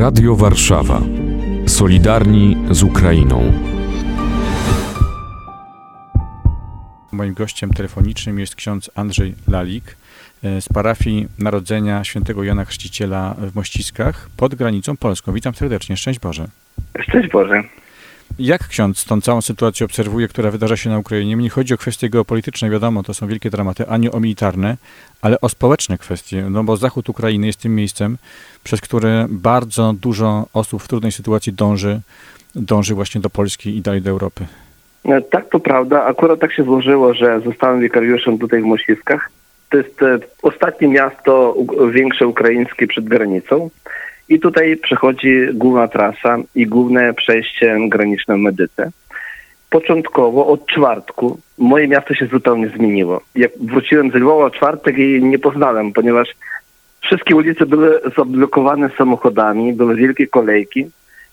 Radio Warszawa. Solidarni z Ukrainą. Moim gościem telefonicznym jest ksiądz Andrzej Lalik e, z parafii Narodzenia Świętego Jana Chrzciciela w Mościskach pod granicą polską. Witam serdecznie, szczęść Boże. Szczęść Boże. Jak ksiądz tą całą sytuację obserwuje, która wydarza się na Ukrainie? Nie chodzi o kwestie geopolityczne, wiadomo, to są wielkie dramaty, ani o militarne, ale o społeczne kwestie, no bo zachód Ukrainy jest tym miejscem, przez które bardzo dużo osób w trudnej sytuacji dąży, dąży właśnie do Polski i dalej do Europy. No, tak, to prawda. Akurat tak się złożyło, że zostałem wikariuszem tutaj w Mościskach. To jest e, ostatnie miasto większe ukraińskie przed granicą. I tutaj przechodzi główna trasa i główne przejście graniczne Medyce. Początkowo od czwartku moje miasto się zupełnie zmieniło. Jak wróciłem z Lwowa czwartek i nie poznałem, ponieważ wszystkie ulice były zablokowane samochodami, były wielkie kolejki,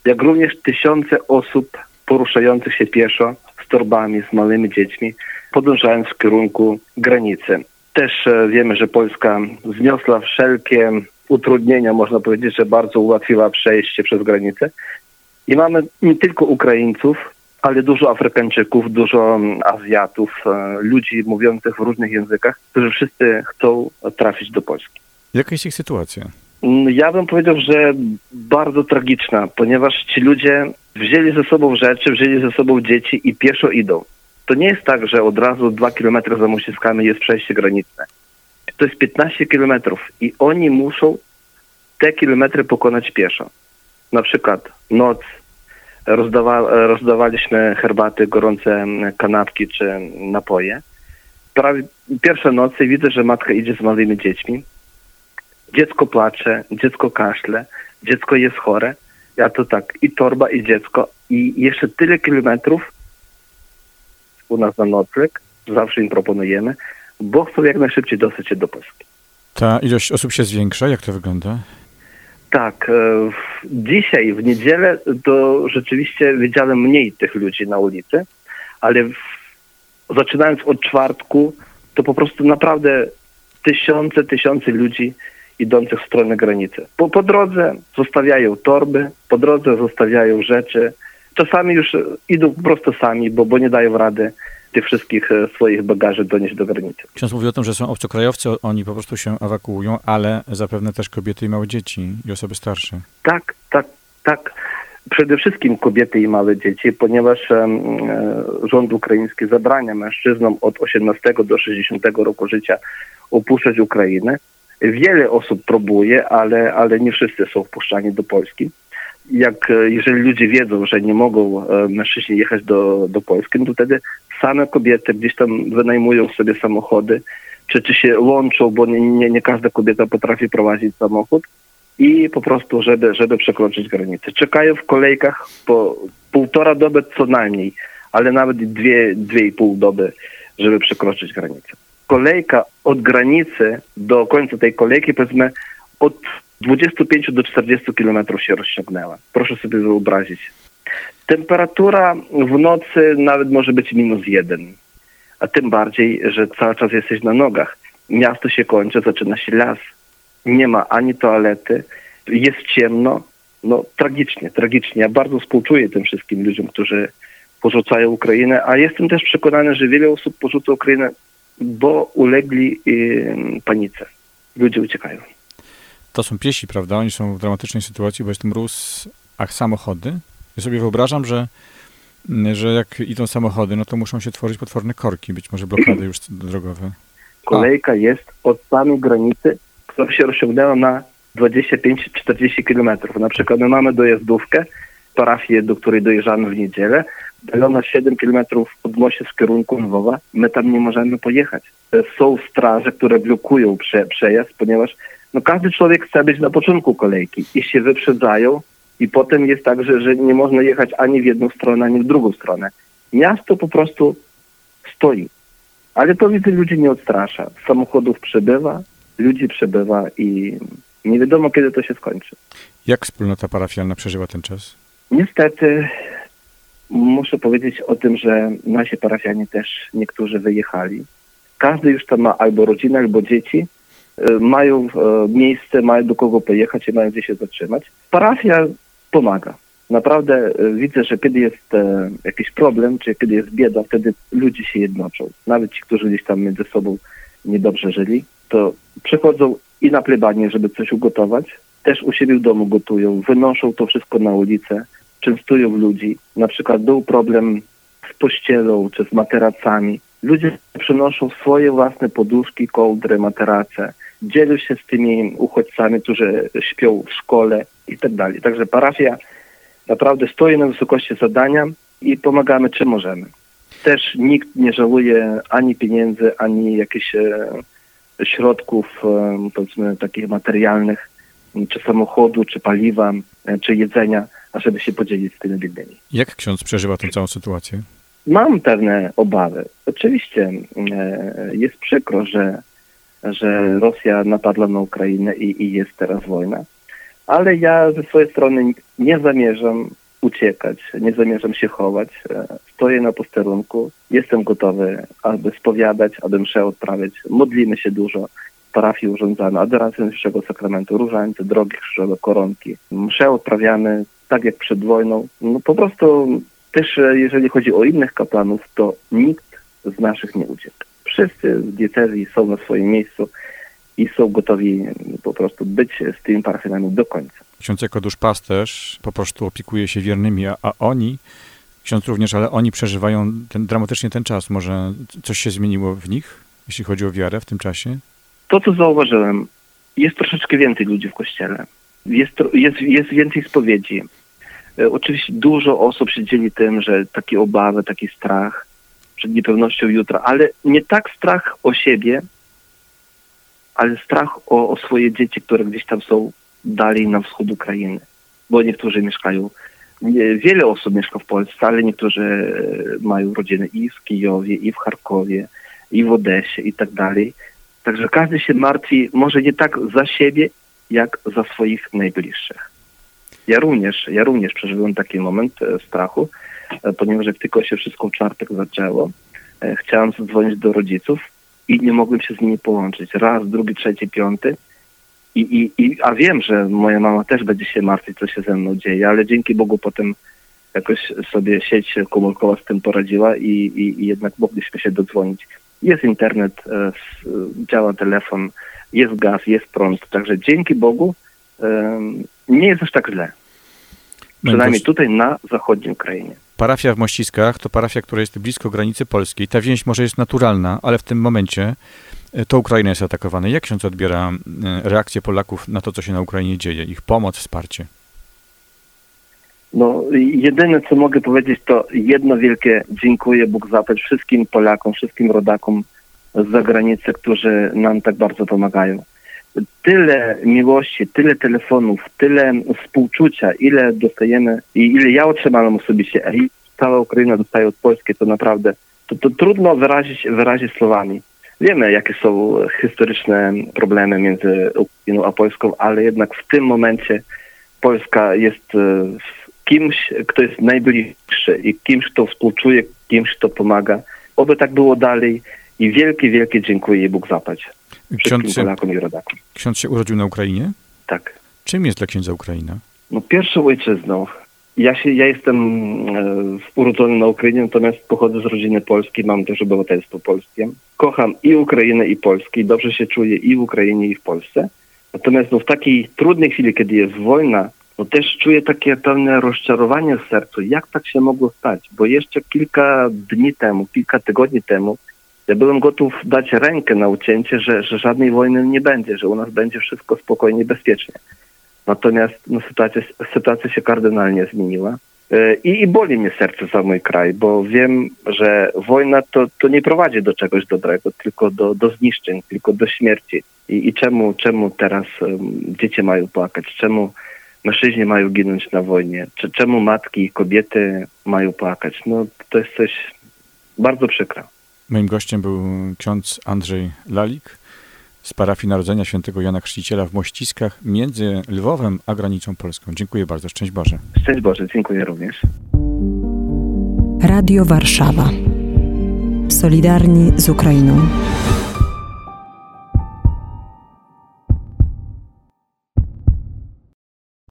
jak również tysiące osób poruszających się pieszo z torbami, z małymi dziećmi, podążając w kierunku granicy. Też e, wiemy, że Polska zniosła wszelkie utrudnienia, można powiedzieć, że bardzo ułatwiła przejście przez granicę. I mamy nie tylko Ukraińców, ale dużo Afrykańczyków, dużo mm, Azjatów, e, ludzi mówiących w różnych językach, którzy wszyscy chcą trafić do Polski. Jaka jest ich sytuacja? Mm, Ja bym powiedział, że bardzo tragiczna, ponieważ ci ludzie wzięli ze sobą rzeczy, wzięli ze sobą dzieci i pieszo idą. To nie jest tak, że od razu dwa kilometry za Mosiskami jest przejście graniczne. To jest 15 kilometrów i oni muszą te kilometry pokonać pieszo. Na przykład noc, rozdawa, rozdawaliśmy herbaty, gorące kanapki czy napoje. Prawie pierwsze nocy widzę, że matka idzie z małymi dziećmi. Dziecko płacze, dziecko kaszle, dziecko jest chore. Ja to tak, i torba, i dziecko. I jeszcze tyle kilometrów u nas na nocleg, zawsze im proponujemy, bo chcą jak najszybciej dostać się do Polski. Ta ilość osób się zwiększa? Jak to wygląda? Tak, e, dzisiaj w niedzielę to rzeczywiście widziałem mniej tych ludzi na ulicy, ale w, zaczynając od czwartku, to po prostu naprawdę tysiące, tysiące ludzi idących w stronę granicy. Po, po drodze zostawiają torby, po drodze zostawiają rzeczy. Czasami już idą po prostu sami, bo, bo nie dają rady tych wszystkich e, swoich bagaży donieść do granicy. Ksiądz mówi o tym, że są obcokrajowcy, oni po prostu się ewakuują, ale zapewne też kobiety i małe dzieci i osoby starsze. Tak, tak, tak. Przede wszystkim kobiety i małe dzieci, ponieważ e, rząd ukraiński zabrania mężczyznom od 18 do 60 roku życia opuszczać Ukrainę. Wiele osób próbuje, ale, ale nie wszyscy są wpuszczani do Polski. Jak, e, jeżeli ludzie wiedzą, że nie mogą e, mężczyźni jechać do, do Polski, no to wtedy same kobiety gdzieś tam wynajmują sobie samochody, czy, czy się łączą, bo nie, nie, nie każda kobieta potrafi prowadzić samochód i po prostu, żeby, żeby przekroczyć granicę. Czekają w kolejkach po półtora doby co najmniej, ale nawet dwie, dwie i pół doby, żeby przekroczyć granicę. Kolejka od granicy do końca tej kolejki, powiedzmy, od 25 do 40 kilometrów się rozciągnęła. Proszę sobie wyobrazić. Temperatura w nocy nawet może być minus jeden, a tym bardziej, że cały czas jesteś na nogach. Miasto się kończy, zaczyna się las nie ma ani toalety, jest ciemno. No tragicznie, tragicznie. Ja bardzo współczuję tym wszystkim ludziom, którzy porzucają Ukrainę, a jestem też przekonany, że wiele osób porzuca Ukrainę, bo ulegli y, panice. Ludzie uciekają. To są piesi, prawda? Oni są w dramatycznej sytuacji, bo jest mróz, a samochody. Ja sobie wyobrażam, że, że jak idą samochody, no to muszą się tworzyć potworne korki, być może blokady już drogowe. Kolejka jest od samej granicy, która się rozciągnęła na 25-40 kilometrów. Na przykład my mamy dojazdówkę, parafię, do której dojeżdżamy w niedzielę, dalej 7 kilometrów od moście z kierunku Lwowa, my tam nie możemy pojechać. Są straże, które blokują prze, przejazd, ponieważ no, każdy człowiek chce być na początku kolejki i się wyprzedzają i potem jest tak, że, że nie można jechać ani w jedną stronę, ani w drugą stronę. Miasto po prostu stoi. Ale to widzę ludzi nie odstrasza. Samochodów przybywa, ludzi przybywa i nie wiadomo kiedy to się skończy. Jak wspólnota parafialna przeżyła ten czas? Niestety muszę powiedzieć o tym, że nasi parafianie też niektórzy wyjechali. Każdy już tam ma albo rodzinę, albo dzieci mają e, miejsce, mają do kogo pojechać i mają gdzie się zatrzymać. Parafia pomaga. Naprawdę e, widzę, że kiedy jest jakiś problem, czy kiedy jest bieda, wtedy ludzie się jednoczą. Nawet ci, którzy gdzieś tam między sobą niedobrze żyli, to przychodzą i na plebanie, żeby coś ugotować, też u siebie w domu gotują, wynoszą to wszystko na ulicę, częstują ludzi. Na przykład był problem z pościelą czy z materacami. Ludzie przynoszą swoje własne poduszki, kołdry, materace, dzielą się z tymi uchodźcami, którzy śpią w szkole i tak dalej. Także parafia naprawdę stoi na wysokości zadania i pomagamy czym możemy. Też nikt nie żałuje ani pieniędzy, ani jakichś e, środków, e, powiedzmy, takich materialnych, czy samochodu, czy paliwa, e, czy jedzenia, ażeby się podzielić z tymi biednymi. Jak ksiądz przeżywa tę całą sytuację? Mam pewne obawy. Oczywiście jest przykro, że, że Rosja napadła na Ukrainę i, i jest teraz wojna, ale ja ze swojej strony nie zamierzam uciekać, nie zamierzam się chować. E, stoję na posterunku, jestem gotowy, aby spowiadać, aby mszę odprawiać. Modlimy się dużo, parafii urządzamy adorację Najświętszego Sakramentu, różańce, drogi krzyżowe, koronki. Mszę odprawiamy tak jak przed wojną. No po prostu też e, jeżeli chodzi o innych kapłanów, to nikt z naszych nie uciekł. Wszyscy w diecezji są na swoim miejscu i są gotowi po prostu być z tymi parafianami do końca. Ksiądz jako duszpasterz po prostu opiekuje się wiernymi, a, a oni, ksiądz również, ale oni przeżywają ten, dramatycznie ten czas. Może coś się zmieniło w nich, jeśli chodzi o wiarę w tym czasie? To, co zauważyłem, jest troszeczkę więcej ludzi w kościele. Jest, jest, jest więcej spowiedzi. E, oczywiście dużo osób się dzieli tym, że takie obawy, taki strach przed niepewnością jutra, ale nie tak strach o siebie, ale strach o, o swoje dzieci, które gdzieś tam są dalej na wschód Ukrainy, bo niektórzy mieszkają, wiele osób mieszka w Polsce, ale niektórzy e, mają rodziny i w Kijowie, i w Charkowie, i w Odesie i tak dalej. Także każdy się martwi może nie tak za siebie, jak za swoich najbliższych. Ja również, ja również przeżyłem taki moment e, strachu, ponieważ jak tylko się wszystko w czwartek zaczęło, e, chciałem zadzwonić do rodziców i nie mogłem się z nimi połączyć. Raz, drugi, trzeci, piąty. I, i, i, a wiem, że moja mama też będzie się martwić, co się ze mną dzieje, ale dzięki Bogu potem jakoś sobie sieć komórkowa z tym poradziła i, i, i jednak mogliśmy się dodzwonić. Jest internet, działa telefon, jest gaz, jest prąd, także dzięki Bogu nie jest aż tak źle. Przynajmniej tutaj na zachodniej Ukrainie. Parafia w Mościskach to parafia, która jest blisko granicy polskiej. Ta więź może jest naturalna, ale w tym momencie e, to Ukraina jest atakowana. Jak ksiądz odbiera e, reakcję Polaków na to, co się na Ukrainie dzieje, ich pomoc, wsparcie? No, jedyne, co mogę powiedzieć, to jedno wielkie dziękuję Bóg zapłać wszystkim Polakom, wszystkim rodakom z zagranicy, którzy nam tak bardzo pomagają tyle miłości, tyle telefonów, tyle współczucia, ile dostajemy i ile ja otrzymałem osobiście, a i cała Ukraina dostaje od Polski, to naprawdę to, to trudno wyrazić, wyrazić słowami. Wiemy, jakie są historyczne problemy między Ukrainą a Polską, ale jednak w tym momencie Polska jest e, kimś, kto jest najbliższy i kimś, kto współczuje, kimś, kto pomaga. Oby tak było dalej i wielkie, wielkie dziękuję Bóg zapać. Ksiądz się, Polakom i rodakom. Ksiądz się urodził na Ukrainie? Tak. Czym jest dla księdza Ukraina? No pierwszą ojczyzną. Ja, się, ja jestem e, urodzony na Ukrainie, natomiast pochodzę z rodziny polskiej, mam też obywatelstwo polskie. Kocham i Ukrainę, i Polskę, i dobrze się czuję i w Ukrainie, i w Polsce. Natomiast no, w takiej trudnej chwili, kiedy jest wojna, no też czuję takie pewne rozczarowanie w sercu. Jak tak się mogło stać? Bo jeszcze kilka dni temu, kilka tygodni temu ja byłem gotów dać rękę na ucięcie, że, że żadnej wojny nie będzie, że u nas będzie wszystko spokojnie bezpiecznie. Natomiast no, sytuacja, sytuacja się kardynalnie zmieniła. E, I, I boli mnie serce za mój kraj, bo wiem, że wojna to, to nie prowadzi do czegoś dobrego, tylko do, do zniszczeń, tylko do śmierci. I, i czemu, czemu teraz um, dzieci mają płakać? Czemu mężczyźni mają ginąć na wojnie? Czy, czemu matki i kobiety mają płakać? No to jest coś bardzo przykre. Moim gościem był ksiądz Andrzej Lalik z parafii Narodzenia Świętego Jana Chrzciciela w Mościskach między Lwowem a granicą polską. Dziękuję bardzo. Szczęść Boże. Szczęść Boże. Dziękuję również. Radio Warszawa. Solidarni z Ukrainą.